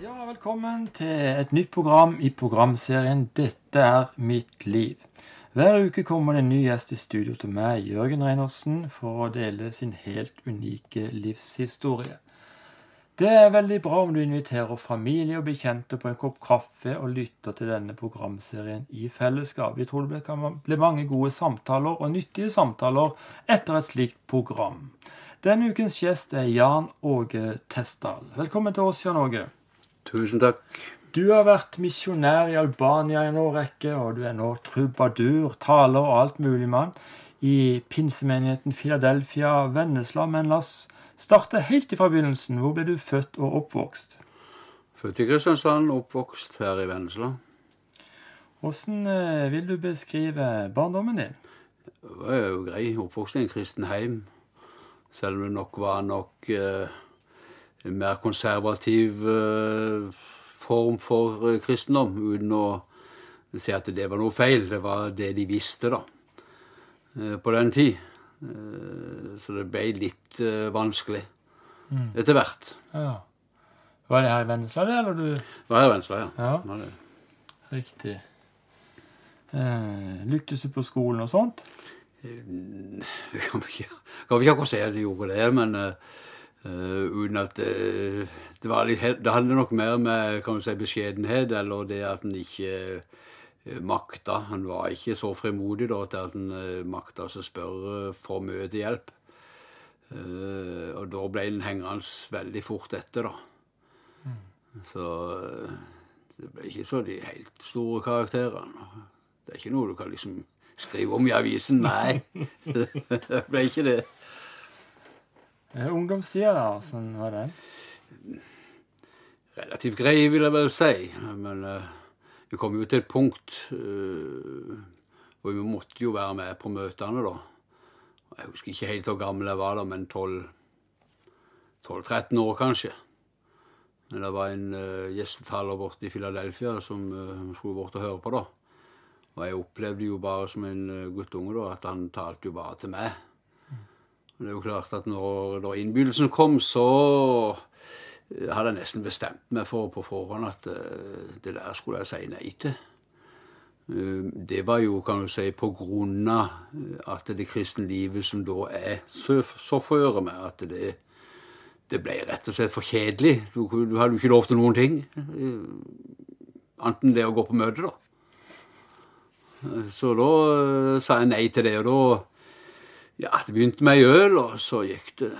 Ja, velkommen til et nytt program i programserien 'Dette er mitt liv'. Hver uke kommer det en ny gjest i studio til meg, Jørgen Reinersen, for å dele sin helt unike livshistorie. Det er veldig bra om du inviterer familie og bekjente på en kopp kaffe og lytter til denne programserien i fellesskap. Vi tror det kan bli mange gode samtaler og nyttige samtaler etter et slikt program. Denne ukens gjest er Jan Åge Testdal. Velkommen til oss, Jan Åge. Tusen takk. Du har vært misjonær i Albania i en årrekke, og du er nå trubadur, taler og alt mulig mann i pinsemenigheten Philadelphia, Vennesla. Men la oss starte helt fra begynnelsen. Hvor ble du født og oppvokst? Født i Kristiansand, oppvokst her i Vennesla. Hvordan eh, vil du beskrive barndommen din? Det var jo grei. Oppvokst i en kristen heim. Selv om det nok var nok eh, mer konservativ eh, form for eh, kristendom, uten å si at det var noe feil. Det var det de visste, da, eh, på den tid. Så det ble litt vanskelig Mm. etter hvert. Ja. Var det her i Vennesla, det, eller du Det var her i Vennesla, ja. Ja, riktig. Eh, lyktes du på skolen og sånt? Jeg kan ikke, kan ikke akkurat si at jeg gjorde det, men eh, eh, uten at det, det, var litt, det hadde nok mer med kan du si, beskjedenhet, eller det at en ikke uh, makta. Han var ikke så frimodig da, til at han uh, makta å spørre for mye til hjelp. Eh, og da ble en hengende veldig fort etter, da. Så eh, det ble ikke så de helt store karakterene. Det er ikke noe du kan liksom skrive om i avisen. Nei, det ble ikke det. Eh, Ungdomstida, da, åssen var den? Relativt grei, vil jeg vel si. Men uh, vi kom jo til et punkt uh, hvor vi måtte jo være med på møtene, da. Jeg husker ikke helt hvor gammel jeg var da, men 12-13 år kanskje. Men det var en uh, gjestetaler borte i Philadelphia som uh, skulle bort og høre på, da. Og jeg opplevde jo bare som en guttunge da, at han talte jo bare til meg. Og det er jo klart at når, når innbydelsen kom, så eh, hadde jeg nesten bestemt meg for på forhånd at eh, det der skulle jeg si nei til. Eh, Det var jo, kan du si, på grunn av at det kristne livet som da er så, så føre med, at det, det ble rett og slett for kjedelig. Du, du hadde jo ikke lov til noen ting. Anten det å gå på møte, da. Så da sa jeg nei til det, og da Ja, det begynte med ei øl, og så gikk det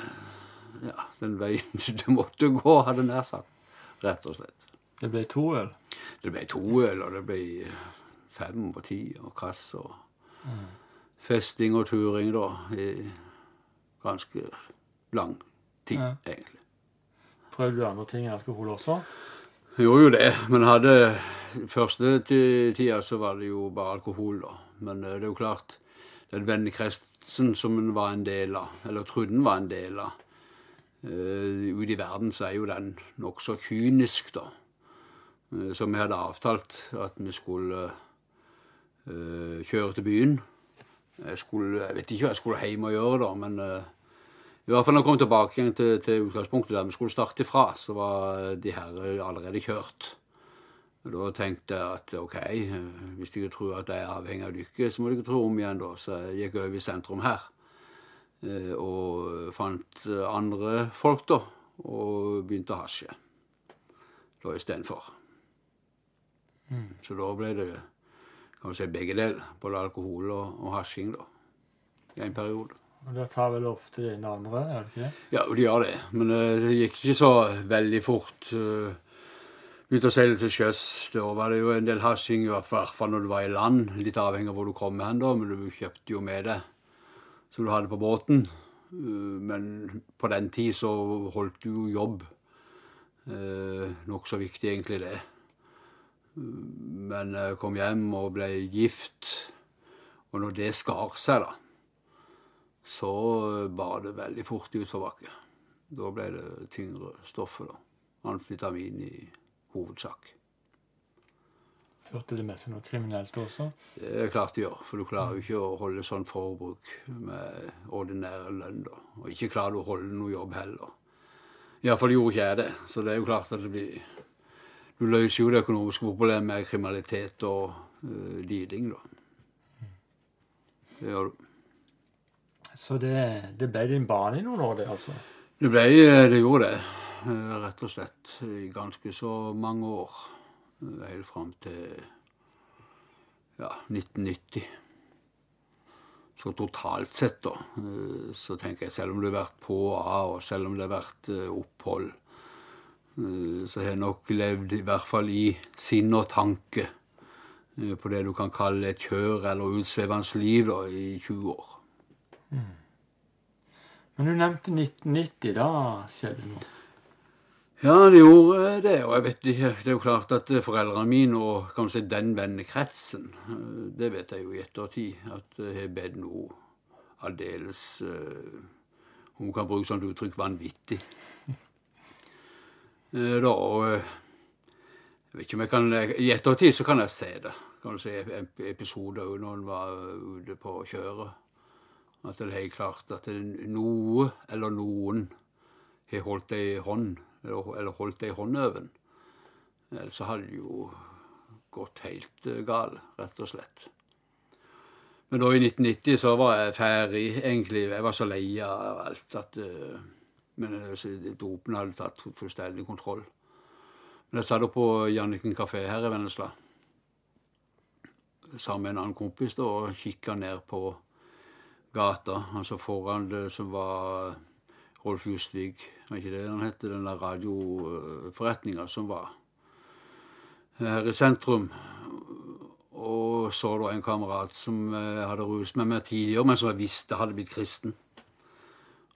ja, den veien det måtte gå, hadde nær sagt. Rett og slett. Det ble to øl. Det ble to øl, og det ble fem og ti og kass og festing og turing, da, i ganske lang tid, Ja. egentlig. Prøvde du andre ting enn alkohol også? Jeg gjorde jo det, men hadde første tida så var det jo bare alkohol, da. Men eh, det er jo klart, den vennekretsen som en var en del av, eller trodde en var en del av, Uh, ute i verden så er jo den nokså kynisk, da. Uh, så vi hadde avtalt at vi skulle uh, kjøre til byen. Jeg, skulle, jeg vet ikke hva jeg skulle hjem og gjøre, da, men i hvert fall når jeg kom tilbake til, til utgangspunktet der vi skulle starte ifra, så var de her allerede kjørt. Og Da tenkte jeg at ok, hvis hvis dere tror at jeg er avhengig av dere, så må dere tro om igjen, da. Så jeg gikk over i sentrum her. eh, Og fant eh, andre folk, da. Og begynte å hasje. Da istedenfor. Så da ble det kan du si, begge deler. Både alkohol og, og hasjing, da. I en periode. Og Det tar vel ofte den andre, er det ikke? Ja, de gjør det. Men eh, det gikk ikke så veldig fort. Uh, Begynte å seile til sjøs. Da var det jo en del hasjing, i hvert fall når du var i land. Litt avhengig av hvor du kom hen, da, men du kjøpte jo med deg som du hadde på båten. Eh, men på den tid så holdt du jo jobb. Uh, Nokså viktig, egentlig, det. Men jeg kom hjem og ble gift, og når det skar seg, da så bar det veldig fort utforbakke. Da ble det tyngre stoffer, da. Amfetamin i hovedsak. Førte det med seg noe kriminelt også? Det er klart det gjør, for du klarer jo ikke å holde sånn forbruk med ordinær lønn, da. Og ikke klarer du å holde noe jobb heller. Iallfall gjorde ikke jeg det, så det er jo klart at det blir du løser jo det økonomiske problemet med kriminalitet og uh, liding, da. Det gjør du. Så det, det ble din bane i noen år, det, altså? Det ble, det gjorde det, rett og slett. I ganske så mange år. Helt fram til ja, 1990. Så totalt sett, da, så tenker jeg selv om det har vært på og av, og selv om det har vært opphold, så har jeg nok levd i hvert fall i sinn og tanke på det du kan kalle et kjør eller utsvevende liv da, i 20 år. Mm. Men du nevnte 1990. Da skjedde noe? Ja, det gjorde det. Og jeg vet ikke Det er jo klart at foreldrene mine og kan si den vennekretsen, det vet jeg jo i ettertid, at jeg har bedt noe aldeles Hun kan bruke sånt uttrykk vanvittig. Da, og jeg vet ikke om jeg kan I ettertid så kan jeg se det. Kan du se episoder når en var ute på kjøret. At det er helt klart at noe eller noen har holdt ei hånd, eller holdt ei hånd over den. Ellers så hadde det jo gått helt galt, rett og slett. Men da i 1990 så var jeg ferdig, egentlig. Jeg var så lei av alt at Men dopen hadde tatt fullstendig kontroll. Men jeg satt på Janniken kafé her i Vennesla sammen med en annen kompis da, og kikka ned på gata. Altså foran det som var Rolf Justvik, var ikke det han het? Den der radioforretninga som var her i sentrum. Og så da en kamerat som hadde ruset med meg tidligere, men som jeg visste hadde blitt kristen.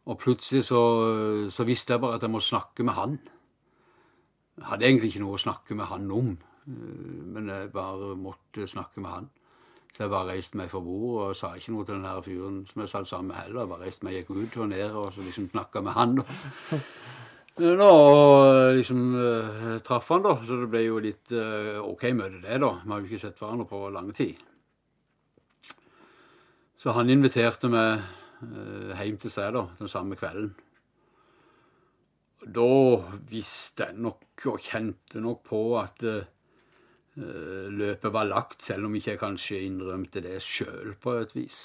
Og plutselig så, så visste jeg bare at jeg må snakke med han. Jeg hadde egentlig ikke noe å snakke med han om, men jeg bare måtte snakke med han. Så jeg bare reiste meg fra bordet og sa ikke noe til den her fyren som jeg satt sammen med heller. Jeg bare reiste meg, gikk ut og ned og så liksom snakka med han. Nå Da liksom uh, traff han, da. Så det ble jo litt uh, OK møte, det, da. Vi har jo ikke sett hverandre på lang tid. Så han inviterte meg uh, hjem til seg da, den samme kvelden. Da visste jeg nok og kjente nok på at løpet var lagt, selv om ikke jeg kanskje innrømte det sjøl på et vis.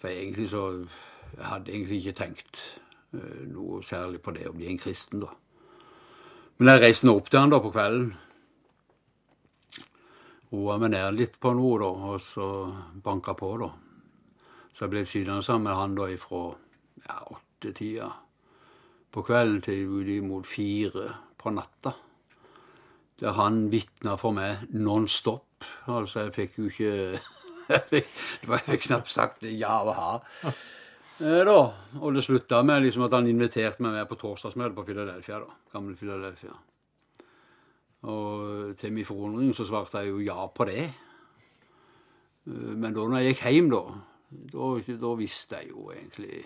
For egentlig så Jeg hadde egentlig ikke tenkt noe særlig på det å bli en kristen, da. Men jeg reiste nå opp til han da på kvelden. Roa meg ned litt på noe, da, og så banka på, da. Så jeg ble sittende sammen med han da ifra ja, åttetida på kvelden til ut mot fire på natta. Der han vitna for meg non stop. Altså, jeg fikk jo ikke Jeg fikk, jeg fikk knapt sagt ja og ha. Eh, da. Og det slutta med liksom at han inviterte meg med på torsdagsmøte på Philadelphia. da, Gamle Philadelphia. Og til min forundring så svarte jeg jo ja på det. Men da når jeg gikk hjem, da, da, da visste jeg jo egentlig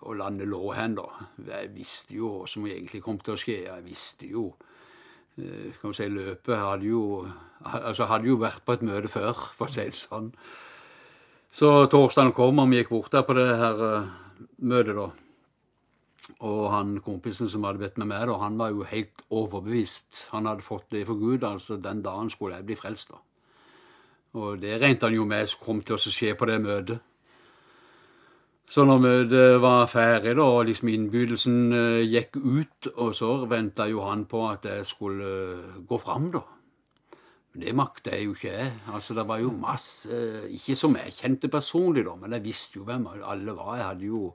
hvor landet lå hen, da. Jeg visste jo hva som egentlig kom til å skje. Jeg visste jo kan vi si, løpet hadde jo, altså hadde jo vært på et møte før, for å si det sånn. Så torsdagen kom, og vi gikk bort der på det her uh, møtet, da. Og han kompisen som hadde bedt med meg, da, han var jo helt overbevist. Han hadde fått det for Gud, altså den dagen skulle jeg bli frelst. da. Og det regnet han jo med kom til å skje på det møtet. Så når møtet var ferdig, da, og liksom innbydelsen uh, gikk ut, og så venta jo han på at jeg skulle uh, gå fram, da. Men det makta jeg jo ikke jeg. Altså, det var jo masse uh, Ikke som jeg kjente personlig, da, men jeg visste jo hvem alle var. Jeg hadde jo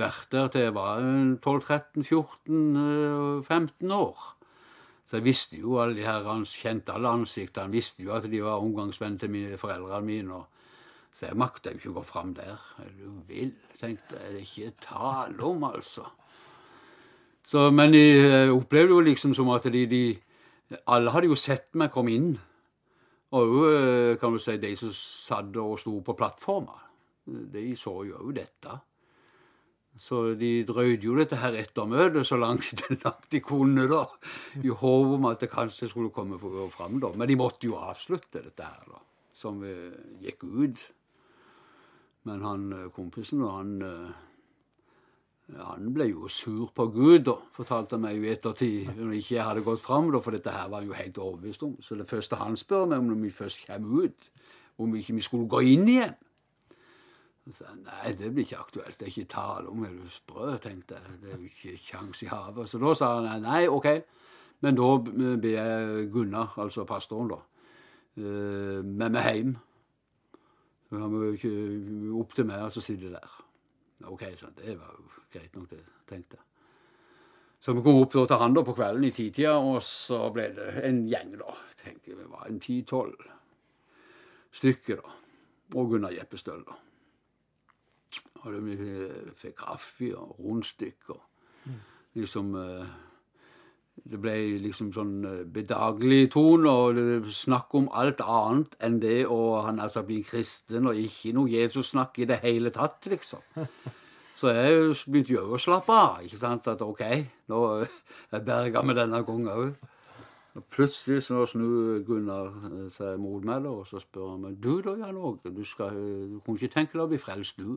vært der til jeg var 12-13-14-15 år. Så jeg visste jo alle de her, han kjente alle ansiktene. Visste jo at de var omgangsvenn til mine, foreldrene mine. og så jeg makta jo ikke å gå fram der. Er du vil, tenkte jeg. Det er ikke tale om, altså. Så, men jeg opplevde jo liksom som at de, de Alle hadde jo sett meg komme inn. Og òg, kan du si, de som satt og sto på plattforma. De så jo òg dette. Så de drøyde jo dette her ettermøtet så langt, langt de kunne, da. I håp om at det kanskje skulle komme fram, da. Men de måtte jo avslutte dette her, da. Som gikk ut. Men han kompisen, han Han ble jo sur på Gud, da, fortalte han meg i ettertid, når ikke jeg hadde gått fram, for dette her var han jo helt overbevist om. Så det første han spør meg om når vi først kommer ut, om ikke vi skulle gå inn igjen. Så nei, det blir ikke aktuelt, det er ikke tale om, er du sprø, tenkte jeg. Det er jo ikke kjangs i havet. Så da sa han nei, OK, men da ber jeg Gunnar, altså pastoren, da, med meg hjem. Så han må ikke opp til meg, og så sitter der. OK, sånn, det var jo greit nok, det, tenkte jeg. Så vi kom opp da, til han da på kvelden i titida, og så ble det en gjeng, da. tenker Vi var en ti-tolv stykker, da. Og Gunnar Jeppestøl, da. Og vi fikk kaffe og rundstykker. Mm. Liksom eh, Det ble liksom sånn eh, bedagelig tone, og snakk om alt annet enn det å han altså bli kristen, og ikke noe Jesus-snakk i det hele tatt, liksom. Så jeg begynte jo å slappe av. ikke sant, At OK, nå er berga med denne gangen òg. Plutselig så snur Gunnar eh, seg mot meg, og så spør han meg du da, Jan Åge, du, skal, du kunne ikke tenke deg å bli frelst, du?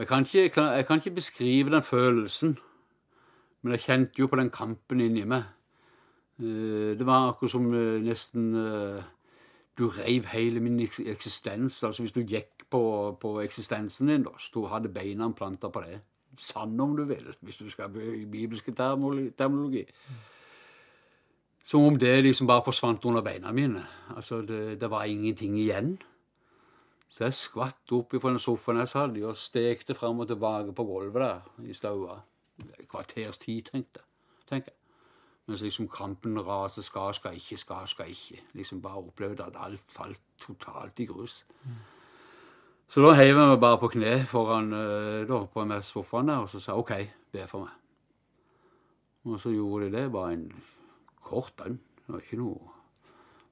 Jeg kan, ikke, jeg kan ikke beskrive den følelsen, men jeg kjente jo på den kampen inni meg. Eh, det var akkurat som eh, nesten eh, du reiv hele min eksistens. Altså hvis du gikk på, på eksistensen din, da, så hadde beina planta på det. Sann om du vil, hvis du skal i bibelske terminologi. Som om det liksom bare forsvant under beina mine. Altså, det, det var ingenting igjen. Så jeg skvatt opp fra den sofaen jeg satt i, og stekte fram og tilbake på gulvet der i staua. Kvarters tid, tenkte jeg. Mens liksom kampen raser skal, skal ikke, skal, skal ikke. Liksom bare opplevde at alt falt totalt i grus. Mm. Så da heiv jeg meg bare på kne foran eh, da, på den sofaen der, og så sa OK, be for meg. Og så gjorde de det. Bare en kort bønn. Det var ikke noe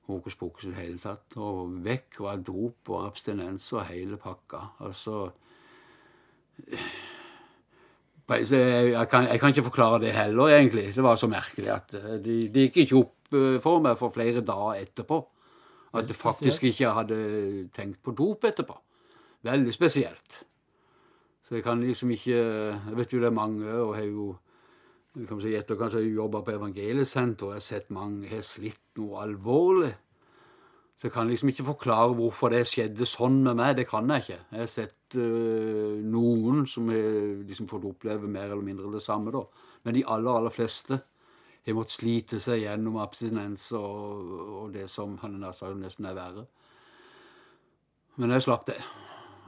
hokus pokus i det hele tatt. Og vekk var dop og abstinens og hele pakka. Altså jeg kan, jeg kan, ikke forklare det heller, egentlig. Det var så merkelig at eh, det de gikk ikke opp eh, for meg for flere dager etterpå. At jeg faktisk ikke hadde tenkt på dop etterpå. Veldig spesielt. Så jeg kan liksom ikke Jeg vet jo det er mange, og jeg har jo kan si, etter kanskje jeg jobba på evangeliesenteret, og jeg har sett mange har slitt noe alvorlig. Så jeg kan liksom ikke forklare hvorfor det skjedde sånn med meg. Det kan jeg ikke. Jeg har sett uh, noen som har liksom fått oppleve mer eller mindre det samme, da. Men de aller, aller fleste har måttet slite seg gjennom abstinens og, og det som han sa nesten er verre. Men jeg slapp det.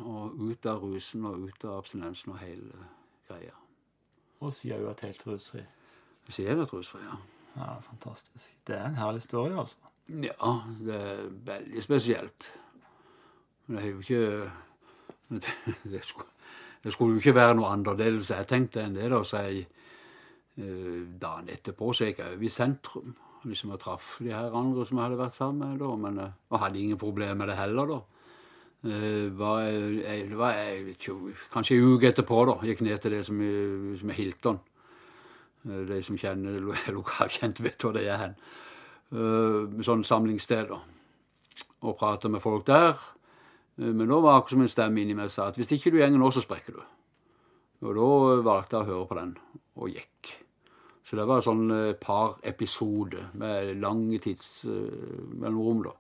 Og ut av rusen og ut av abstinensen og hele greia. Og sier du at helt rusfri. Jeg Sier jeg helt rusfri, ja. Ja, Fantastisk. Det er en herlig historie, altså. Ja, det er veldig spesielt. Men det er jo ikke det, det, skulle, det, jo ikke være noe annerledes jeg tenkte enn det. da, så jeg eh, Dagen etterpå så gikk jeg over i sentrum. liksom Jeg traff de her andre som jeg hadde vært sammen med. da, men jeg eh, hadde ingen problemer med det heller. da. Det var, jeg, var jeg, kanskje en uke etterpå da, gikk ned til det som, som er Hilton. Eh, de som kjenner lokalkjent, vet hvor det er hen. Uh, sånn samlingssteder. Og prata med folk der. Uh, men da var det akkurat som en stemme inni meg sa at hvis ikke du går nå, så sprekker du. Og da valgte jeg å høre på den, og gikk. Så det var sånn par episoder med lange tidsmellomrom. Uh, da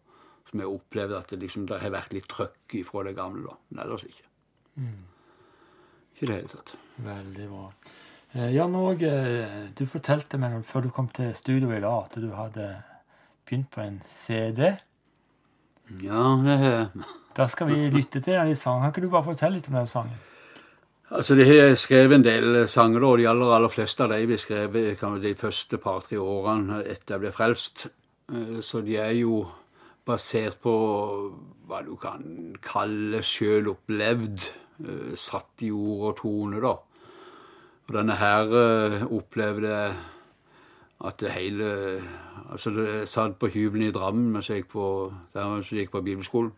som jeg opplevde at det, liksom, det har vært litt trøkk ifra det gamle. da, Men ellers ikke. Mm. Ikke i det hele tatt. Veldig bra. Eh, Jan Åge, du fortalte meg før du kom til studio i dag, at du hadde begynt på en CD. Ja, det er... Da skal vi lytte til den sangen. Kan ikke du bare fortelle litt om den sangen? Altså, De har skrevet en del sanger, og de aller aller fleste av dem ble skrevet de første par-tre årene etter jeg ble frelst. Eh, så de er jo basert på hva du kan kalle sjølopplevd, opplevd, satt i ord og tone, da. Og denne her uh, opplevde at det hele Altså, jeg satt på hybelen i Drammen mens jeg gikk på, der jeg gikk på bibelskolen.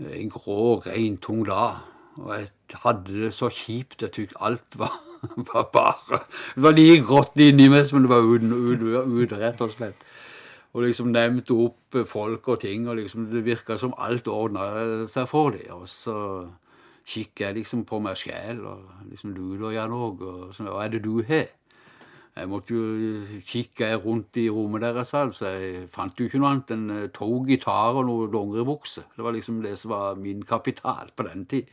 En grå, rein, tung dag. Og jeg hadde det så kjipt. Jeg syntes alt var, var, bare Det var like grått inni meg som det var ute, rett og slett og liksom nevnte opp folk og ting, og liksom det virka som alt ordna seg for dem. Og så kikker jeg liksom på meg sjæl og liksom lurer jeg noe. Og sånn, hva er det du har? Jeg måtte jo kikke rundt i rommet deres, så Jeg fant jo ikke noe annet enn eh, to gitarer og noe dongeribukse. Det var liksom det som var min kapital på den tid.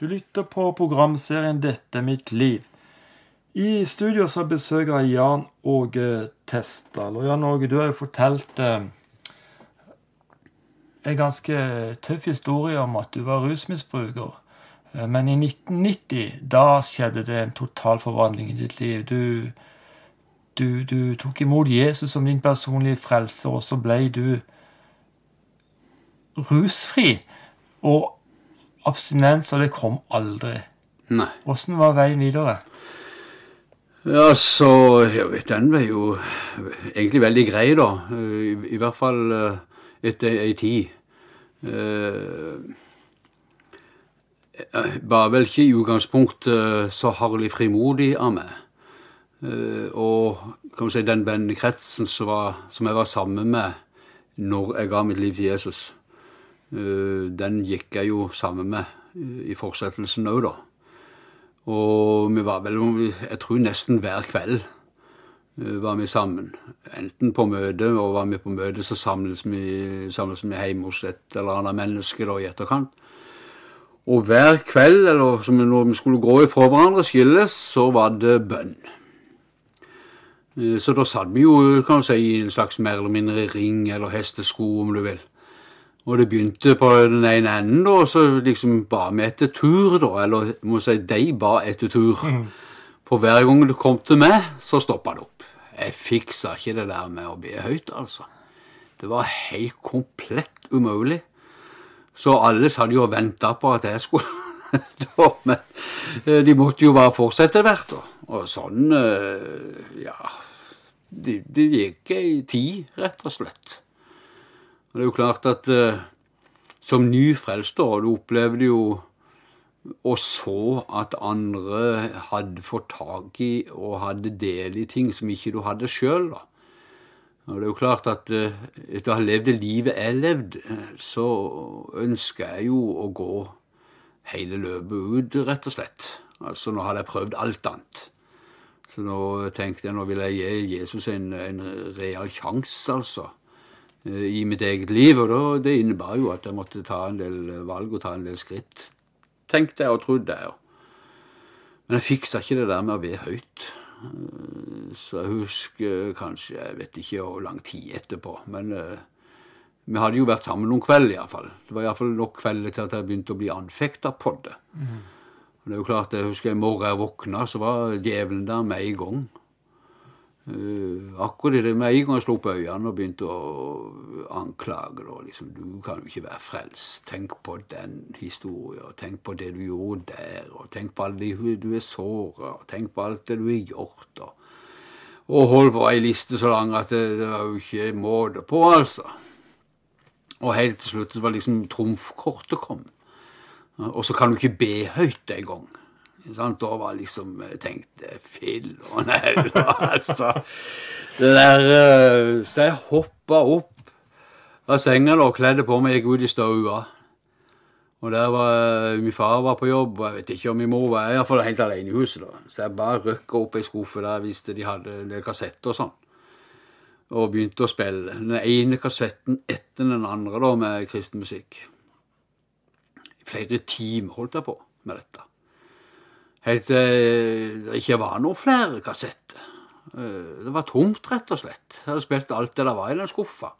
Du lytter på programserien 'Dette er mitt liv'. I studio så besøker jeg Jan Åge Testdal. Og Jan Åge, du har jo fortalt eh, en ganske tøff historie om at du var rusmisbruker. Eh, men i 1990, da skjedde det en total forvandling i ditt liv. Du, du, du tok imot Jesus som din personlige frelser, og så ble du rusfri. Og abstinenser, det kom aldri. Nei. Åssen var veien videre? Ja, så jeg vet, Den var jo egentlig veldig grei, da. I, i hvert fall eh, etter ei tid. Eh, var vel ikke i utgangspunktet så harlig frimodig av meg. Eh, og kan si, den vennekretsen som, var, som jeg var sammen med når jeg ga mitt liv til Jesus, eh, den gikk jeg jo sammen med i fortsettelsen òg, da. Og vi var vel, jeg tror nesten hver kveld var vi sammen. Enten på møte, og var vi på møte, så samles vi, samles vi hjemme hos et eller annet menneske da i etterkant. Og hver kveld, eller som når vi skulle gå ifra hverandre, skilles, så var det bønn. Så da satt vi jo kan du si, i en slags mer eller mindre ring eller hestesko, om du vil. Og det begynte på den ene enden, da, og så liksom ba vi etter tur, da. Eller må si, de ba etter tur. Mm. For hver gang det kom til meg, så stoppa det opp. Jeg fiksa ikke det der med å be høyt, altså. Det var helt komplett umulig. Så alle hadde jo venta på at jeg skulle Men eh, de måtte jo bare fortsette hvert. Og sånn eh, Ja. Det de gikk ei tid, rett og slett. Og det er jo klart at uh, som nyfrelst, da, du opplevde jo og så at andre hadde fått tak i og hadde del i ting som ikke du hadde sjøl. Og det er jo klart at uh, etter å ha levd det livet jeg levde, så ønsker jeg jo å gå hele løpet ut, rett og slett. Altså nå hadde jeg prøvd alt annet. Så nå tenkte jeg nå vil jeg gi Jesus en, en real sjanse, altså. Eh, I mitt eget liv. Og da, det innebar jo at jeg måtte ta en del valg og ta en del skritt tenkte jeg og trodde jeg. Men jeg fiksa ikke det der med å være høyt. Så jeg husker kanskje Jeg vet ikke hvor lang tid etterpå. Men uh, vi hadde jo vært sammen noen kvelder, iallfall. Det var iallfall nok kvelder til at jeg begynte å bli anfekta på det. Mm. Og det er jo klart, Jeg husker en morgen jeg våkna, så var djevelen der med en gang. Uh, akkurat det med en gang jeg slo opp øynene og begynte å anklage da, liksom, Du kan jo ikke være frelst. Tenk på den historien. Tenk på det du gjorde der. og Tenk på alle de du er såra. Tenk på alt det du har gjort. Og, og hold på ei liste så lang at det, det var jo ikke måte på, altså. Og helt til slutt var liksom trumfkortet kom. Og så kan du ikke be høyt engang. Sant? Da var liksom tenkt tenkte Fill og nei, altså. Det der eh, Så jeg hoppa opp av senga og kledde på meg, gikk ut i stua. Og der var Min far var på jobb, og jeg vet ikke om min mor var iallfall helt alene i huset. da. Så jeg bare røkka opp ei skuffe der hvis de hadde kassetter og sånn. Og begynte å spille. Den ene kassetten etter den andre da med kristen musikk. I flere timer holdt jeg på med dette. Helt til det ikke var noen flere kassetter. Eh, det var tomt, rett og slett. Jeg hadde spilt alt det der var i den skuffa.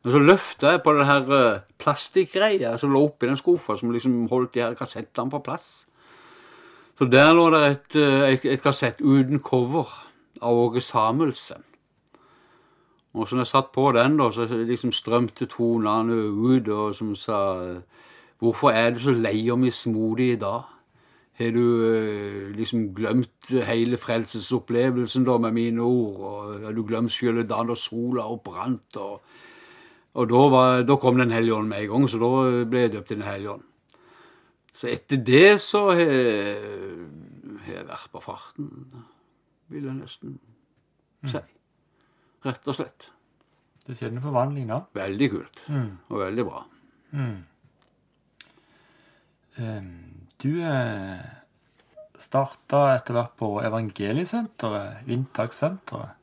Men så løfta jeg på den her eh, som lå oppi den skuffa, som liksom holdt de her kassettene på plass. Så der lå det et, eh, et, et kassett uten cover av Åge Samuelsen. Og så når jeg satt på den, da, så liksom strømte tonene ut, og som sa Hvorfor er du så lei og mismodig i dag? Har du eh, liksom glemt hele frelsesopplevelsen da, med mine ord? Og har du glemt sjøl da sola og brant? Og, og da, var, da, kom Den hellige ånd med en gang, så da ble jeg døpt i Den hellige ånd. Så etter det så har jeg vært på farten, vil jeg nesten si. Rett og slett. Det skjedde en forvandling da? Veldig kult. Mm. Og veldig bra. Mm. Um Du eh, starta etter hvert på Evangeliesenteret, Inntakssenteret.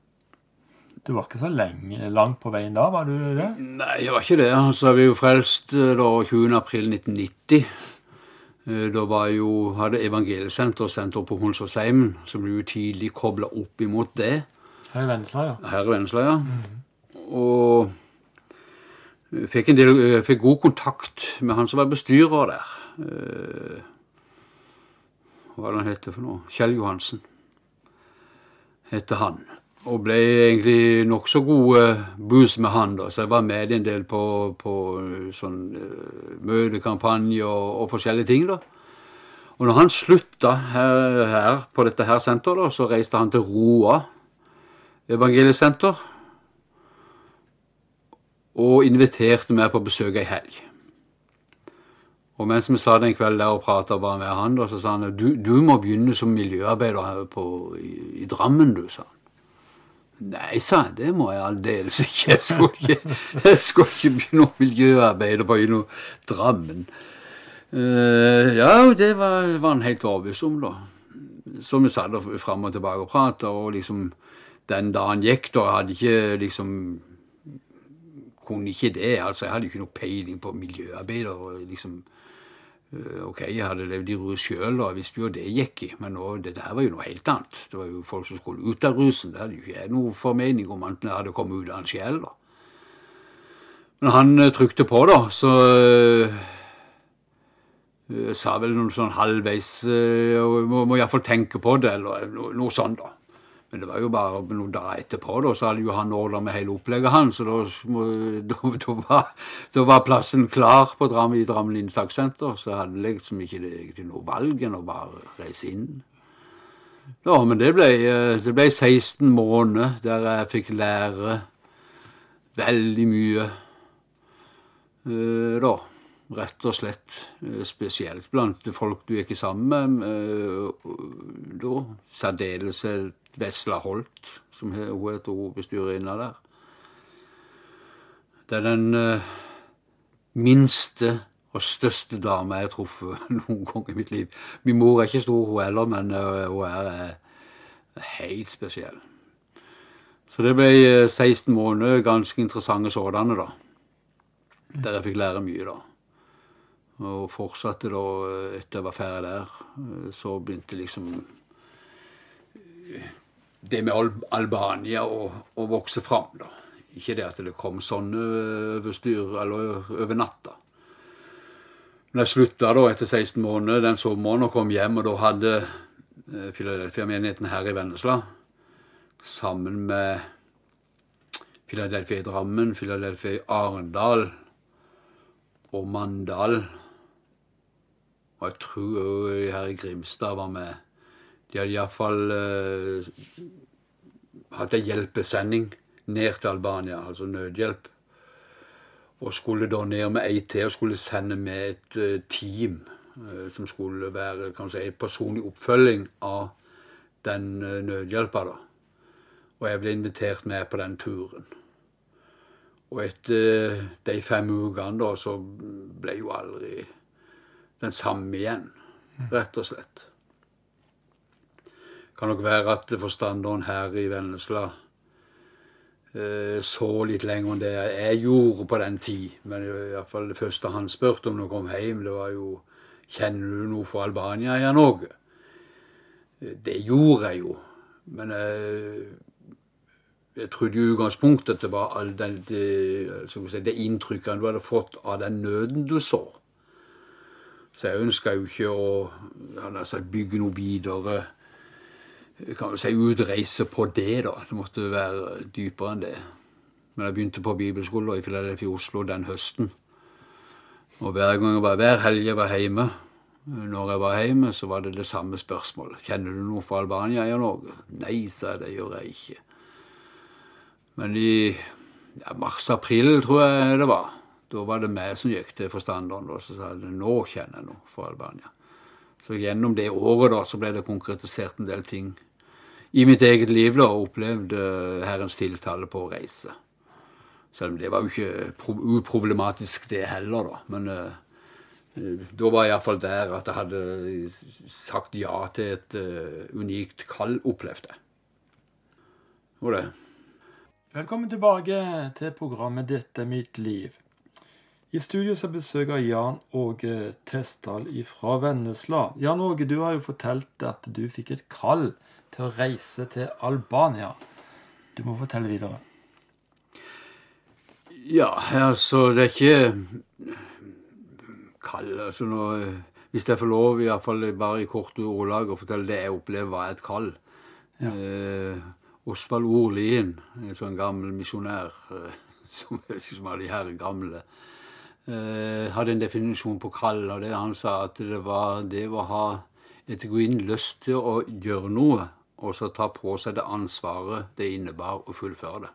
Du var ikke så lenge, langt på veien da, var du det? Nei, jeg var ikke det. Altså, vi ble jo frelst eh, da 20. april 1990. Eh, Da var jo, hadde Evangeliesenteret senter på Hunsåsheimen, som ble jo tidlig kobla opp imot det. Her i Vennesla, ja. Her i Vennesla, ja. Og jeg fikk, en del, fikk god kontakt med han som var bestyrer der. Eh, Hva er det han heter for noe? Kjell Johansen heter han. Og ble egentlig nokså gode bus med han, da. Så jeg var med en del på, på sånn eh, møtekampanje og, og forskjellige ting, da. Og når han slutta her, her på dette her senteret, da, så reiste han til Roa evangeliesenter og inviterte meg på besøk ei helg. Og mens vi satt en kveld der og prata bare med han, da, så sa han du, du må begynne som miljøarbeider på, i, i Drammen, du, sa han. Nei, sa jeg, det må jeg aldeles ikke. Jeg skulle ikke, jeg skal ikke begynne å miljøarbeide på i noe Drammen. Uh, ja, det var, var han helt overbevist om, da. Så vi satt fram og tilbake og prata, og liksom den dagen gikk, da hadde ikke liksom Kunne ikke det. Altså, jeg hadde ikke noe peiling på miljøarbeider. og liksom Ok, jeg hadde levd i rus sjøl, og jeg visste jo det gikk i, men nå, det der var jo noe helt annet. Det var jo folk som skulle ut av rusen. Det hadde jo ikke noe formening om jeg hadde kommet ut av den sjøl. Men han eh, trykte på, da, så eh, eh, sa vel noe sånn halvveis øh, Må, må iallfall tenke på det, eller noe, noe sånt, da. Men det var jo bare noen dager etterpå, da, så hadde jo han ordna med hele opplegget hans, så da, da, da, var, da var plassen klar på Dram, i Drammen inntakssenter, så jeg hadde liksom ikke det, egentlig noe valg enn å bare reise inn. Ja, men det ble, eh, det ble 16 måneder der jeg fikk lære veldig mye, eh, da. Rett og slett. eh, Spesielt blant folk du gikk sammen med. eh, Da særdeles Vesla Holt, som hun heter hovedbestyrerinna der. Det er den eh, minste og største dame jeg har truffet noen gang i mitt liv. Min mor er ikke stor, hun heller, men hun er helt spesiell. Så det ble eh, 16 måneder, ganske interessante sådanne, da. Der jeg fikk lære mye, da. Og fortsatte da, eh, etter jeg var ferdig der, eh, så begynte liksom eh, det med Al Albania å, å vokse fram, da. Ikke det at det kom sånn overstyr, over styr, eller over natta. Men jeg slutta da etter 16 måneder den sommeren og kom hjem, og da hadde Philadelphia-menigheten her i Vennesla sammen med Philadelphia i Drammen, Philadelphia i Arendal og Mandal. Og jeg tror òg her i Grimstad var med. De hadde iallfall uh, hatt en hjelpesending ned til Albania, altså nødhjelp. Og skulle da ned med ei til og skulle sende med et uh, team uh, som skulle være kan si, en personlig oppfølging av den uh, nødhjelpa. da. Og jeg ble invitert med på den turen. Og etter de fem ukene da, så ble jo aldri den samme igjen, rett og slett. Kan nok være at forstanderen her i Vennesla eh, så litt lenger enn det jeg gjorde på den tid. Men i hvert fall det første han spurte om når han kom hjem, det var jo Kjenner du noe for Albania her Norge? Eh, Det gjorde jeg jo. Men jeg, jeg trodde i utgangspunktet at det var all den, det, skal si, det inntrykket du hadde fått av den nøden du så. Så jeg ønska jo ikke å altså, bygge noe videre kan vi si utreise på det, da. Det måtte være dypere enn det. Men jeg begynte på bibelskole i Philadelphia Oslo den høsten. Og hver gang jeg var, hver helg jeg var hjemme, når jeg var hjemme, så var det det samme spørsmålet. Kjenner du noe fra Albania eller Norge? Nei, sa jeg, det gjør jeg ikke. Men i ja, mars-april, tror jeg det var, da var det meg som gikk til forstanderen og sa at nå kjenner jeg noe for Albania. Så gjennom det året da, så ble det konkretisert en del ting i mitt eget liv da, og opplevde Herrens tiltale på å reise. Selv om det var jo ikke uproblematisk det heller, da. Men uh, Da var jeg iallfall der at jeg hadde sagt ja til et uh, unikt kall, opplevde jeg. Og det. Velkommen tilbake til programmet 'Dette er mitt liv'. I studio så besøker Jan Åge Testdal fra Vennesla. Jan Åge, du har jo fortalt at du fikk et kall til å reise til Albania. Du må fortelle videre. Ja, altså Det er ikke kall. altså nå, Hvis jeg får lov, iallfall bare i korte ordelag, å fortelle det jeg opplever var et kall. Ja. Eh, Osvald Orlien, en sånn gammel misjonær eh, som, som er de her gamle, hadde en definisjon på kall. og det Han sa at det var det å ha et genuin lyst til å gjøre noe, og så ta på seg det ansvaret det innebar å fullføre det.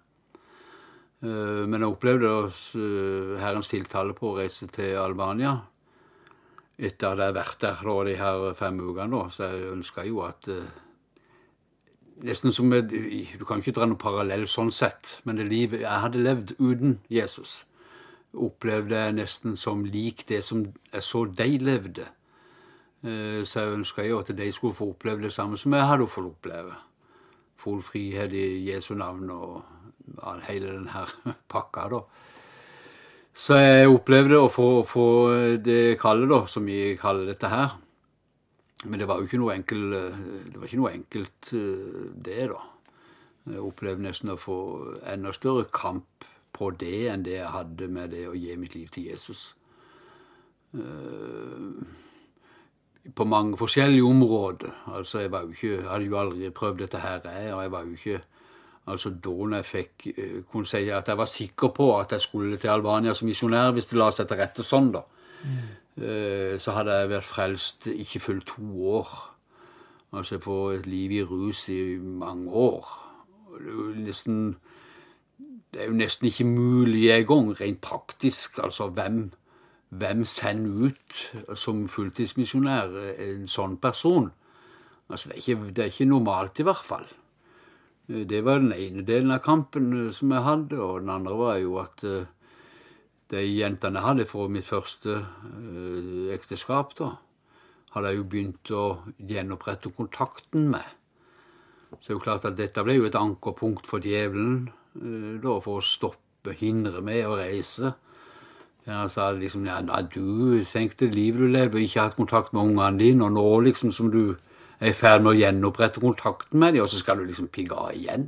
Eh, men jeg opplevde uh, Herrens tiltale på å reise til Albania etter at jeg har vært der da, de her fem ukene. Så jeg ønska jo at Nesten som et, Du kan ikke dra noen parallell sånn sett, men det livet jeg hadde levd uten Jesus, opplevde jeg nesten som lik det som jeg så de levde. Uh, så jeg ønska jo at de skulle få oppleve det samme som jeg hadde fått oppleve. Full frihet i Jesu navn og hele denne pakka, da. Så jeg opplevde å få, få det kallet, da, som vi kaller dette her. Men det var jo ikke noe enkelt, det var ikke noe enkelt, eh, det, da. Jeg opplevde nesten å få enda større kamp på det enn det jeg hadde med det å gi mitt liv til Jesus. Eh, på mange forskjellige områder. Altså, jeg var jo ikke, hadde jo aldri prøvd dette her, og jeg var jo ikke Altså da når jeg fikk eh, kunne si at jeg var sikker på at jeg skulle til Albania som misjonær, hvis det la seg til rette sånn, da. Mm. Så hadde jeg vært frelst ikke fullt to år. Altså få et liv i rus i mange år. Det er jo nesten, det er jo nesten ikke mulig engang, rent praktisk. Altså hvem, hvem sender ut som fulltidsmisjonær en sånn person? Altså det er, ikke, det er ikke normalt, i hvert fall. Det var den ene delen av kampen eh, som jeg hadde, og den andre var jo at eh, de jentene jeg hadde fra mitt første eh, ekteskap, da, hadde jeg jo begynt å gjenopprette kontakten med. Så det er jo klart at dette ble jo et ankerpunkt for djevelen da, for å stoppe, hindre meg å reise. Han sa liksom ja, du tenkte livet du levde og ikke hatt kontakt med ungene dine, og nå liksom som du er i ferd med å gjenopprette kontakten med dem, og så skal du liksom pigge av igjen.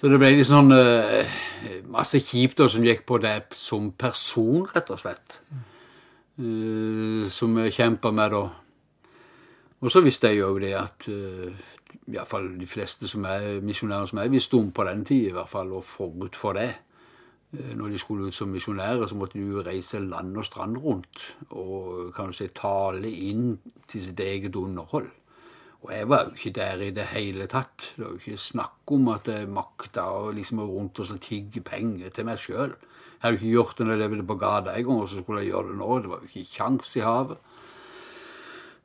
Så det ble liksom sånn uh, masse kjipt som gikk på det som person, rett og slett. Uh, som jeg kjempa med da. Og så visste jeg jo det at iallfall de fleste som er misjonærer som er, visste om på den tid, i hvert fall, og forut for det. Eh, når de skulle ut som misjonærer, så måtte de jo reise land og strand rundt og kan du si, tale inn til sitt eget underhold. Og jeg var jo ikke der i det hele tatt. Det var jo ikke snakk om at jeg makta å liksom rundt og tigge penger til meg sjøl. Jeg hadde ikke gjort det når jeg levde på gata en gang, og så skulle jeg gjøre det nå. Det var jo ikke kjangs i havet.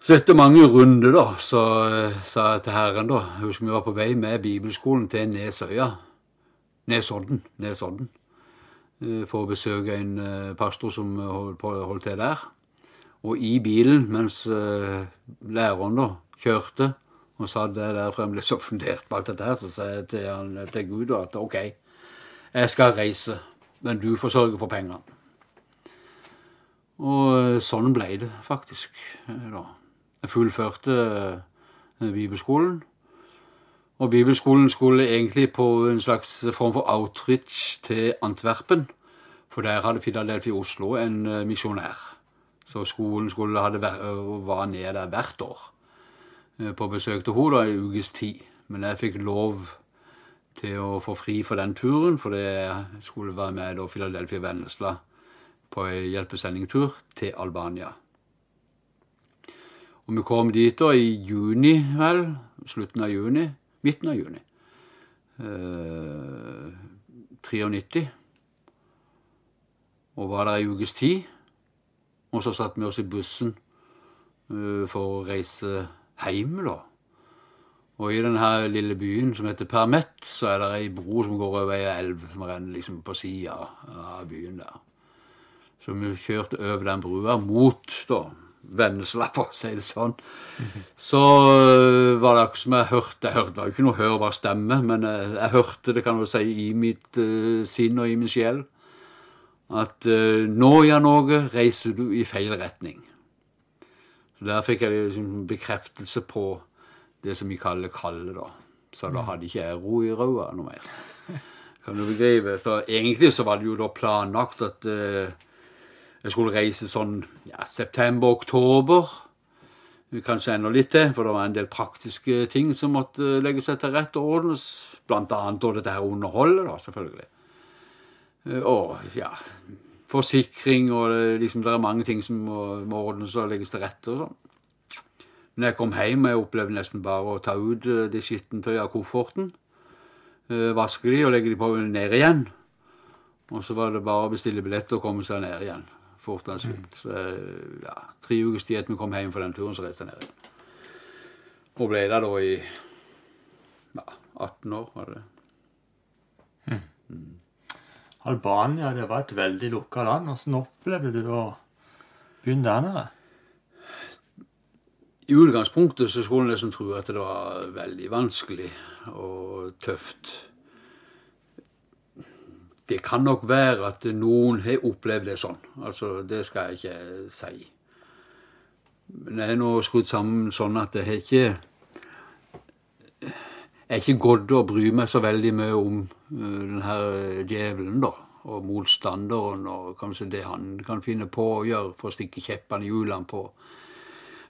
Så etter mange runder, da, så uh, sa jeg til Herren, da Jeg husker vi var på vei med bibelskolen til Nesøya. Nesodden. Nesodden. Eh, for å besøke en eh, pastor som holdt, til der. Og i bilen, mens eh, læreren da kjørte, og satt der fremdeles og funderte på alt dette her, så sa jeg til, han, til Gud at OK, jeg skal reise, men du får sørge for pengene. Og sånn ble det faktisk. da. Fullførte bibelskolen. Og bibelskolen skulle egentlig på en slags form for outreach til Antwerpen. For der hadde Filadelfia Oslo en uh, misjonær. Så skolen skulle hadde uh, var nede der hvert år på besøk til henne i ukes tid. Men jeg fikk lov til å få fri for den turen, for det skulle være med da Philadelphia Vennesla på en hjelpesendingtur til Albania. Og vi kom dit da i juni, vel. Slutten av juni midten av juni. Eh, 93. Og var der ei ukes tid. Og så satte vi oss i bussen uh, for å reise hjem, da. Og i denne lille byen som heter Permet, så er det ei bro som går over ei elv som renner liksom på sida av byen der. Så vi kjørte over den brua mot da, Vennesla, for å si det sånn. Så øh, var det akkurat som jeg hørte Jeg hørte det var jo ikke noe hørbar stemme, men jeg, jeg hørte det kan du si, i mitt uh, sinn og i min sjel at uh, nå, Jan Åge, reiser du i feil retning. Så Der fikk jeg liksom bekreftelse på det som vi kaller kallet, da. Så da hadde ikke jeg ro i råa noe mer. Kan du begripe? Så egentlig så var det jo da planlagt at uh, jeg skulle reise sånn ja, september-oktober. Kanskje enda litt til, for det var en del praktiske ting som måtte legge seg til rette og ordnes. Blant annet og dette her underholdet, da, selvfølgelig. Eh, og ja, forsikring og det, liksom, det er mange ting som må, må ordnes og legges til rette og sånn. Når jeg kom hjem, jeg opplevde nesten bare å ta ut eh, det skittentøyet av kofferten. eh, Vaske de og legge de på ned igjen. Og så var det bare å bestille billett og komme seg ned igjen. Fort og svilt. Så eh, ja, tre ukers tid etter vi kom hjem fra den turen, så reiste jeg ned igjen. Og ble der da i ja, 18 år, var det det. Albania det var et veldig lukka land. Hvordan opplevde du å begynne der nede? I utgangspunktet så skulle en liksom tro at det var veldig vanskelig og tøft. Det kan nok være at noen har opplevd det sånn. Altså, det skal jeg ikke si. Men jeg er nå skrudd sammen sånn at jeg har ikke Jeg er ikke gått og bry meg så veldig mye om denne djevelen, da. Og motstanderen og kanskje det han kan finne på å gjøre for å stikke kjeppene i hjulene på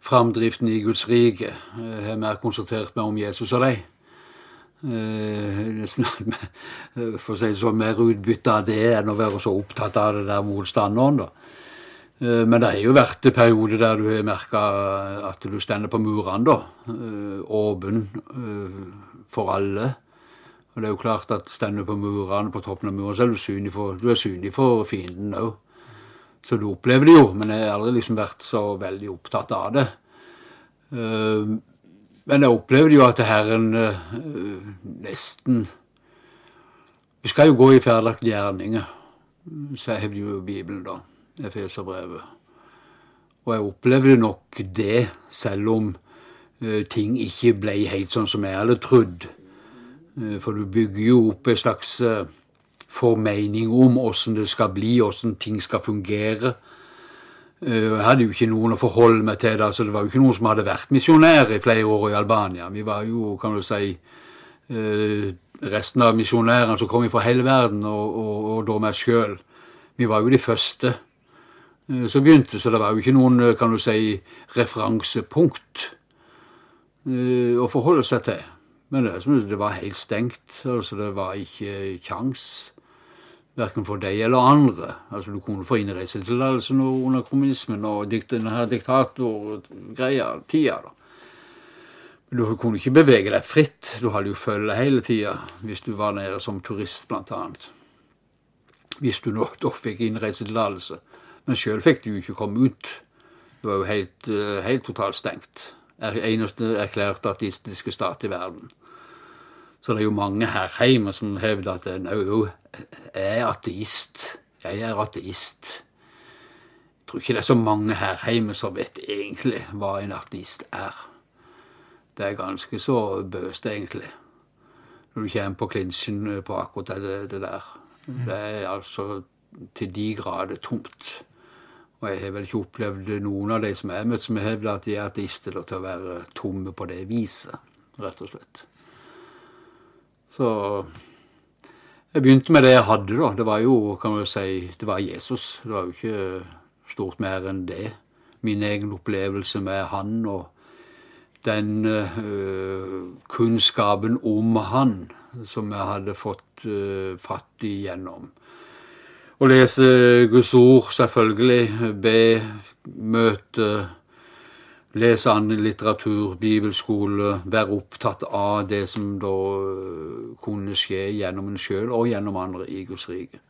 framdriften i Guds rike. Jeg har mer konsentrert meg om Jesus og deg. Eh, nesten at vi- For å si det sånn, mer utbytte av det enn å være så opptatt av det der motstanderen, da. Eh, Men det har jo vært perioder der du har merka at du stender på murene, da. Eh, Åpen eh, for alle. Og det er jo klart at stender du på murene, på toppen av muren, så er du synlig for, du er synlig for fienden òg. Så du opplever det jo, men jeg har aldri liksom vært så veldig opptatt av det. Men jeg opplevde jo at Herren eh, nesten Vi skal jo gå i ferdelagte gjerninger, hevder jo Bibelen, da. Efeserbrevet. Og jeg opplevde nok det, selv om eh, ting ikke ble helt sånn som jeg hadde trodd. Eh, For du bygger jo opp en slags formening om åssen det skal bli, åssen ting skal fungere. Eh, Jeg hadde jo ikke noen å forholde meg til. det, altså Det var jo ikke noen som hadde vært misjonær i flere år i Albania. Vi var jo, kan du si, eh, resten av misjonærene som kom fra hele verden, og, og, og da meg sjøl. Vi var jo de første eh, som begynte, så det var jo ikke noen, kan du si, referansepunkt å forholde seg til. Men det, det var helt stengt. altså Det var ikke kjangs. Verken for deg eller andre. Altså Du kunne få innreisetillatelse under kommunismen og denne her diktatorgreia, tida. da. Du kunne ikke bevege deg fritt. Du hadde jo følge hele tida hvis du var nede som turist, blant annet. Hvis du nå da fikk innreisetillatelse. Men sjøl fikk du jo ikke komme ut. Det var jo helt, eh, helt totalt stengt. Eneste erklærte artistiske stat i verden. Så det er jo mange her hjemme som hevder at nei, «Nå, jo, jeg er ateist. Jeg er ateist. Jeg tror ikke det er så mange her hjemme som vet egentlig hva en ateist er. Det er ganske så bøst, egentlig. Når du kommer på klinsjen på akkurat det, det der. Det er altså til de grader tomt. Og jeg har vel ikke opplevd noen av de som jeg har møtt, som hevder at de er ateister, til å være tomme på det viset, rett og slett. Så jeg begynte med det jeg hadde, da. Det var jo, kan man jo si, det var Jesus. Det var jo ikke stort mer enn det. Min egen opplevelse med han og den øh, kunnskapen om han som jeg hadde fått øh, fatt i gjennom. Å lese Guds ord, selvfølgelig. Be, møte, lese annen litteratur, bibelskole. Være opptatt av det som da øh, kunne skje gjennom en sjøl og gjennom andre i Guds rike.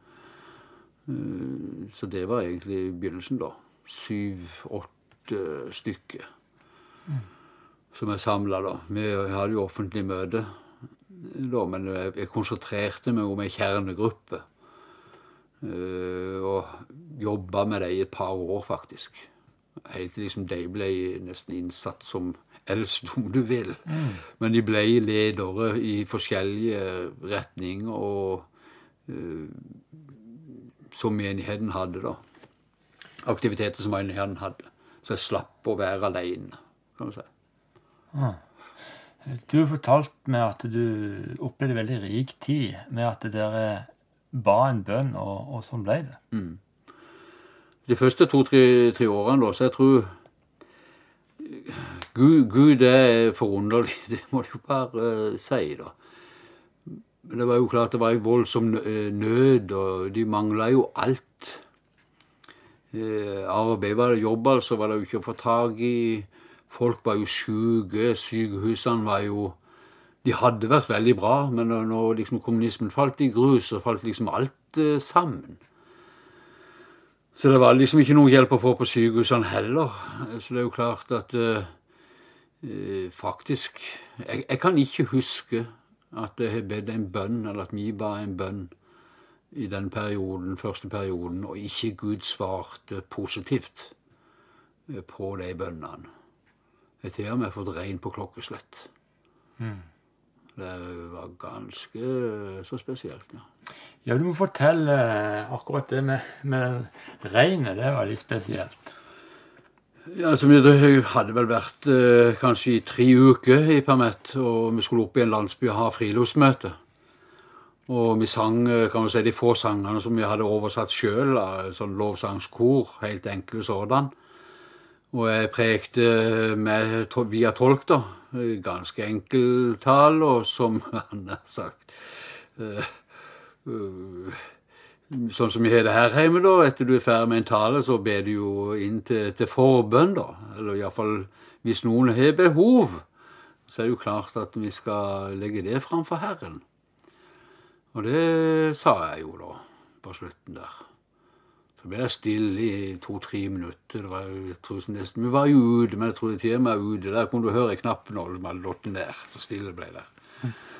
Eh, Så det var egentlig begynnelsen, da. Syv-åtte stykker som jeg samla, da. Vi hadde jo offentlig møte, da, men jeg, jeg konsentrerte meg om ei kjernegruppe. Eh, og jobba med det i et par år, faktisk. Helt til liksom de ble nesten innsatt som eldst, om du vil. Men de ble ledere i forskjellige retninger og uh, som menigheten hadde, da. Aktiviteter som menigheten hadde. Så jeg slapp å være alene, kan du si. Du har fortalt meg at du opplevde veldig rik tid med at dere ba en bønn, og, og sånn ble det. De første to-tre årene, da, så jeg tror Gud, Gud er forunderlig, det må du jo bare eh, si, da. Men det var jo klart det var en voldsom eh, nød, og de mangla jo alt. Eh, arbeid var det, jobb altså var det jo ikke å få tak i. Folk var jo sjuke, sykehusene var jo De hadde vært veldig bra, men når, liksom kommunismen falt i grus, så falt liksom alt sammen. Så det var liksom ikke noe hjelp å få på sykehusene heller. Så det er jo klart at eh, eh, faktisk jeg, jeg kan ikke huske at jeg har bedt en bønn, eller at vi ba en bønn i den perioden, første perioden, og ikke Gud svarte positivt eh, på de bønnene. Jeg har til og med fått regn på klokkeslett. Det var ganske eh, så spesielt, ja. Ja, du må fortelle eh, akkurat det med, med regnet. Det var litt spesielt. Ja, altså, vi hadde vel vært eh, kanskje i tre uker i permett, og vi skulle opp i en landsby og ha friluftsmøte. Og vi sang eh, kan man si, de få sangene som vi hadde oversatt sjøl, sånn lovsangskor, helt enkle sådan. Og jeg prekte med, to- via tolk, da. Ganske enkel tall, og som han har sagt eh, eh, Sånn som vi har det her hjemme, da. Etter du er ferdig med en tale, så ber du jo inn til, til forbønn, da. Eller iallfall hvis noen har behov, så er det jo klart at vi skal legge det framfor Herren. Og det sa jeg jo da, på slutten der. Så ble det stille i to-tre minutter. Det var jeg nesten, vi var jo ute, men jeg trodde til og med ute. Der kunne du høre knappnålen som hadde låten ned. Så stille ble det.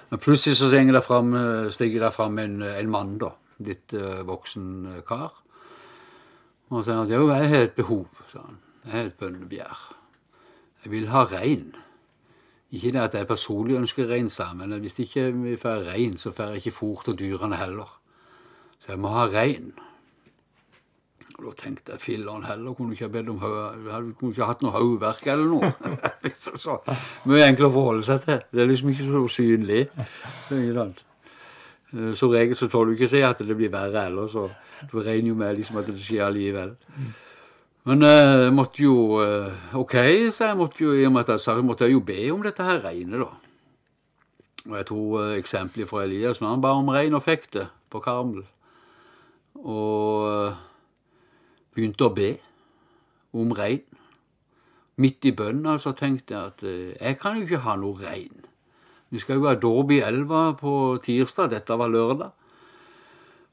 Men plutselig så fram, eh, stiger det fram en, en mann, da. Litt uh, voksen eh, kar. Og så sier at jo, jeg har et behov, sa han. Jeg har et bønnebegjær. Jeg vil ha rein. Ikke det at jeg personlig ønsker rein, sa han, men hvis ikke vi får rein, så får jeg ikke fôr til dyrene heller. Så jeg må ha rein. Og da tenkte jeg filler'n heller, kunne ikke bedt om kunne ikke hatt noe hodeverk eller noe? liksom så. Mye enklere å forholde seg til. Det er liksom ikke så synlig. Eh, Som regel så tåler du ikke å si at det blir verre heller, så du regner jo med liksom at det skjer allikevel. Men eh, jeg måtte jo eh, OK, så jeg måtte jo, i og med at jeg sa måtte jeg jo be om dette her regnet, da. Og jeg tok eksempelet fra Elias når han ba om regn og fikk det på Karmel. Og begynte å be om regn. Midt i bønna så tenkte jeg at eh, jeg kan jo ikke ha noe regn. Vi skal jo ha dåp i elva på tirsdag, dette var lørdag.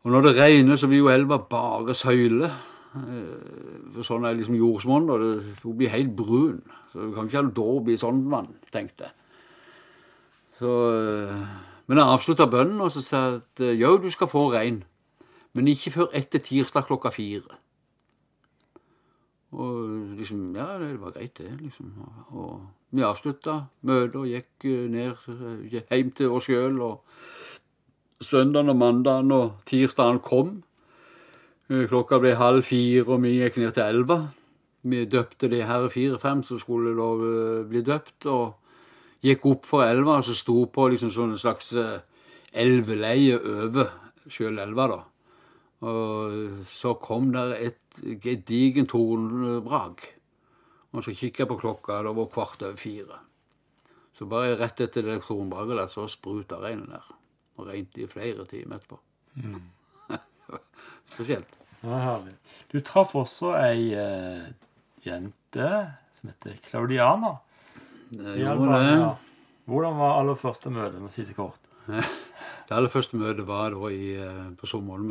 Og når det regner, så blir jo elva bare søyle. Eh, For sånn er liksom jordsmonn, og det, blir helt brun. Så du kan ikke ha dåp i sånt vann, tenkte jeg. Så, eh, men jeg avslutta bønnen og så sa at jo, du skal få regn, men ikke før etter tirsdag klokka fire. Og liksom, ja, det var greit det, liksom. Og, vi avslutta møtet og gikk eh, ned eh, hjem til oss sjøl. Og søndagen og mandagen og tirsdagen kom. Eh, Klokka ble halv fire, og vi gikk ned til elva. Vi døpte de her fire-fem som skulle da bli døpt. og gikk opp for elva, og så sto på liksom sånn slags elveleie over sjøl elva, da. Og så kom der et gedigent tornbrak. Og så kikket jeg på klokka, det var kvart over fire. Så bare rett etter det tornbraket der, så spruta regnet der. Og regnet i flere timer etterpå. Spesielt. Ja, herlig. Du traff også ei eh, jente som heter Claudiana. Det gjorde det. Hvordan var aller første møte? Si det kort. Det aller første møtet var da i, eh, på sommeren.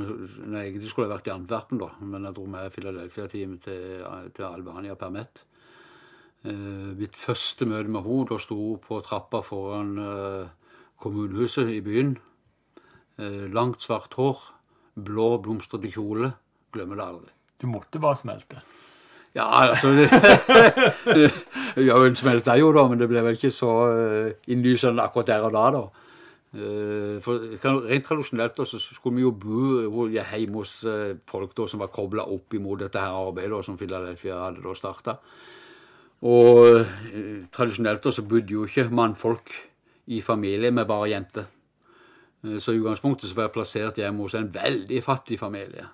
Nei, egentlig skulle jeg vært i Antwerpen, da, men jeg dro med Philadelphia-teamet til, til Albania permett. Eh, mitt første møte med henne, da sto på trappa foran eh, kommunehuset i byen. Eh, langt, svart hår, blå, blomstrete kjole. Glemmer det aldri. Du måtte bare smelte. Ja, altså det, Ja, hun smelta jo, da, men det ble vel ikke så uh, innlysende akkurat der og da, da. Uh, for Rent tradisjonelt så skulle vi jo bo hjemme hos uh, folk da, som var kobla opp imot dette her arbeidet da, som Philadelphia hadde da starta. Og tradisjonelt da, så bodde jo ikke mannfolk i familie med bare jenter. så i utgangspunktet så var jeg plassert hjemme hos en veldig fattig familie.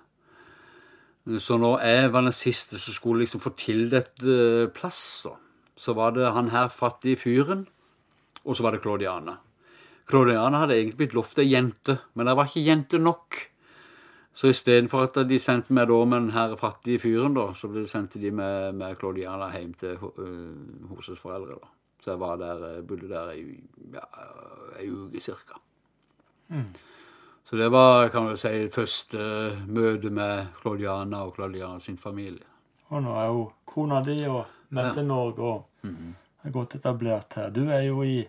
Så når jeg var den siste som skulle liksom få tildelt plass, da, så var det han her fattige fyren, og så var det Claudiana. Claudiana hadde egentlig blitt lovt ei jente, men det var ikke jente nok. Så istedenfor at de sendte meg da med den her fattige fyren, da, så sendte de med, med Claudiana hjem til uh, hennes foreldre. da. Så jeg var der, bodde der ei, ja, ei uke cirka. Mm. Så det var kan man si, første møte med Claudiana og Claudiana sin familie. Og nå er jo kona di og med til Norge og mm. er godt etablert her. Du er jo i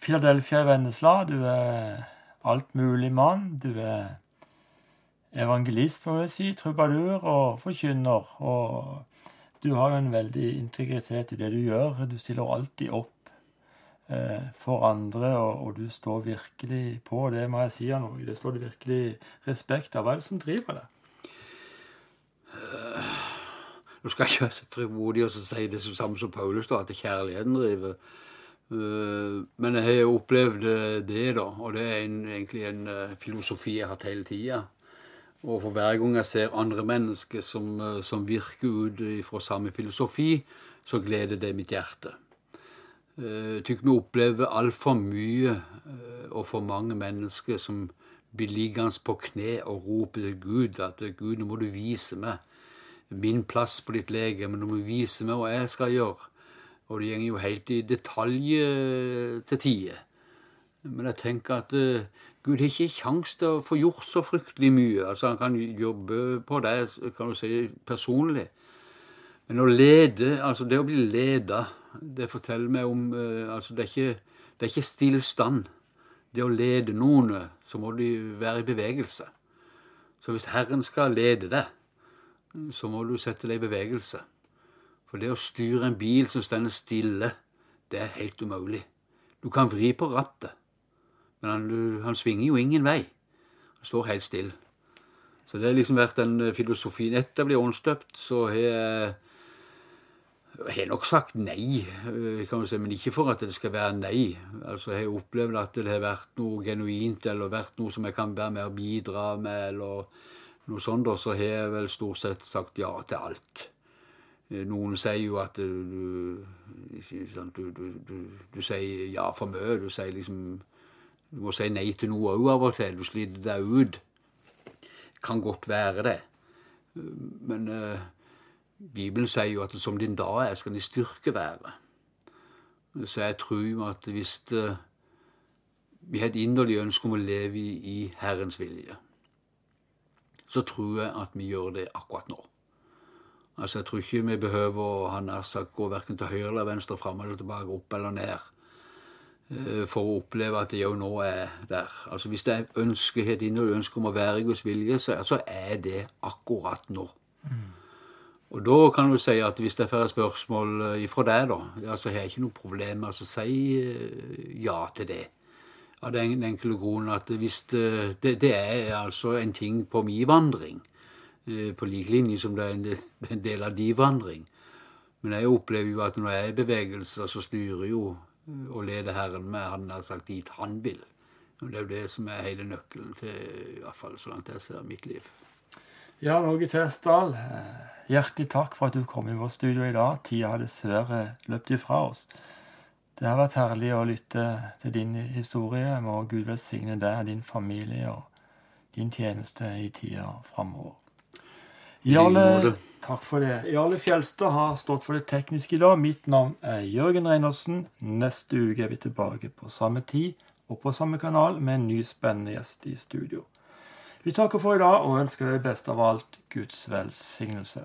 Philadelphia i Vennesla. Du er altmulig mann. Du er evangelist, må vi si, trubadur og forkynner. Og du har jo en veldig integritet i det du gjør. Du stiller alltid opp eh, for andre, og, og, du står virkelig på. Det må jeg si av noe. Det står det virkelig respekt av. Hva er det som driver deg? Nå skal jeg ikke være så frimodig og si det samme som Paulus, da, at kjærligheten driver. Uh, men jeg har jo opplevd eh, det, da. Og det er en, egentlig en uh, filosofi jeg har hatt hele tida. Og for hver gang jeg ser andre mennesker som, som virker ut fra samme filosofi, så gleder det mitt hjerte. Jeg tykker vi opplever altfor mye og for mange mennesker som blir liggende på kne og roper til Gud at 'Gud, nå må du vise meg' min plass på ditt lege, men du må vise meg hva jeg skal gjøre. Og det går jo helt i detalj eh, til tider. Men jeg tenker at uh, Gud har ikke kjangs til å få gjort så fryktelig mye. Altså Han kan jobbe på det kan du si, personlig. Men å lede, altså det å bli leda, det forteller meg om uh, altså det er, ikke, det er ikke stillstand. Det å lede noen, så må de være i bevegelse. Så hvis Herren skal lede deg, så må du sette deg i bevegelse. For det å styre en bil som står stille, det er helt umulig. Du kan vri på rattet, men han, han svinger jo ingen vei. Han står helt stille. Så det har liksom vært den eh, filosofien. Etter jeg ble åndsdøpt, så har jeg jeg nok sagt nei, eh, kan si, men ikke for at det skal være nei. Altså, Jeg har opplevd at det har vært noe genuint, eller vært noe som jeg kan være med og bidra med. eller noe sånt, Og så har jeg vel stort sett sagt ja til alt. Eh, noen sier jo at du, du, du, du sier ja for mye. Du sier liksom Du må si nei til noe òg av og til. Du sliter deg ut. Kan godt være det. Men uh, Bibelen sier jo at som din dag er, skal din styrke være. Så jeg tror at hvis uh, vi har et inderlig ønske om å leve i, i Herrens vilje så tror jeg at vi gjør det akkurat nå. Altså, Jeg tror ikke vi behøver å han har sagt, gå verken til høyre eller venstre, fram eller tilbake, opp eller ned, eh, for å oppleve at det jo nå er der. Altså, Hvis det er ønskehet du ønske om å være i Guds vilje, så, er det akkurat nå. Mm. Og da kan du si at hvis det er færre spørsmål eh, ifra deg, da, ja, så har jeg ikke noe problem med å si eh, ja til det. Av den enkle grunnen at hvis det, det, det, er altså en ting på min vandring, på lik linje som det er en del, av de vandring. Men jeg opplever jo at når jeg er i bevegelse, så styrer jo eh, og leder Herren med han har sagt dit han vil. Og Det er jo det som er hele nøkkelen til i hvert fall så langt jeg ser mitt liv. Ja, Åge Tesdal, eh, hjertelig takk for at du kom i vårt studio i dag. Tida har dessverre løpt ifra oss. Det har vært herlig å lytte til din historie. Må Gud velsigne deg, din familie og din tjeneste i tida framover. Jarle, takk for det. Jarle Fjelstad har stått for det tekniske i dag. Mitt navn er Jørgen Reinersen. Neste uke er vi tilbake på samme tid og på samme kanal med en ny spennende gjest i studio. Vi takker for i dag og ønsker deg best av alt Guds velsignelse.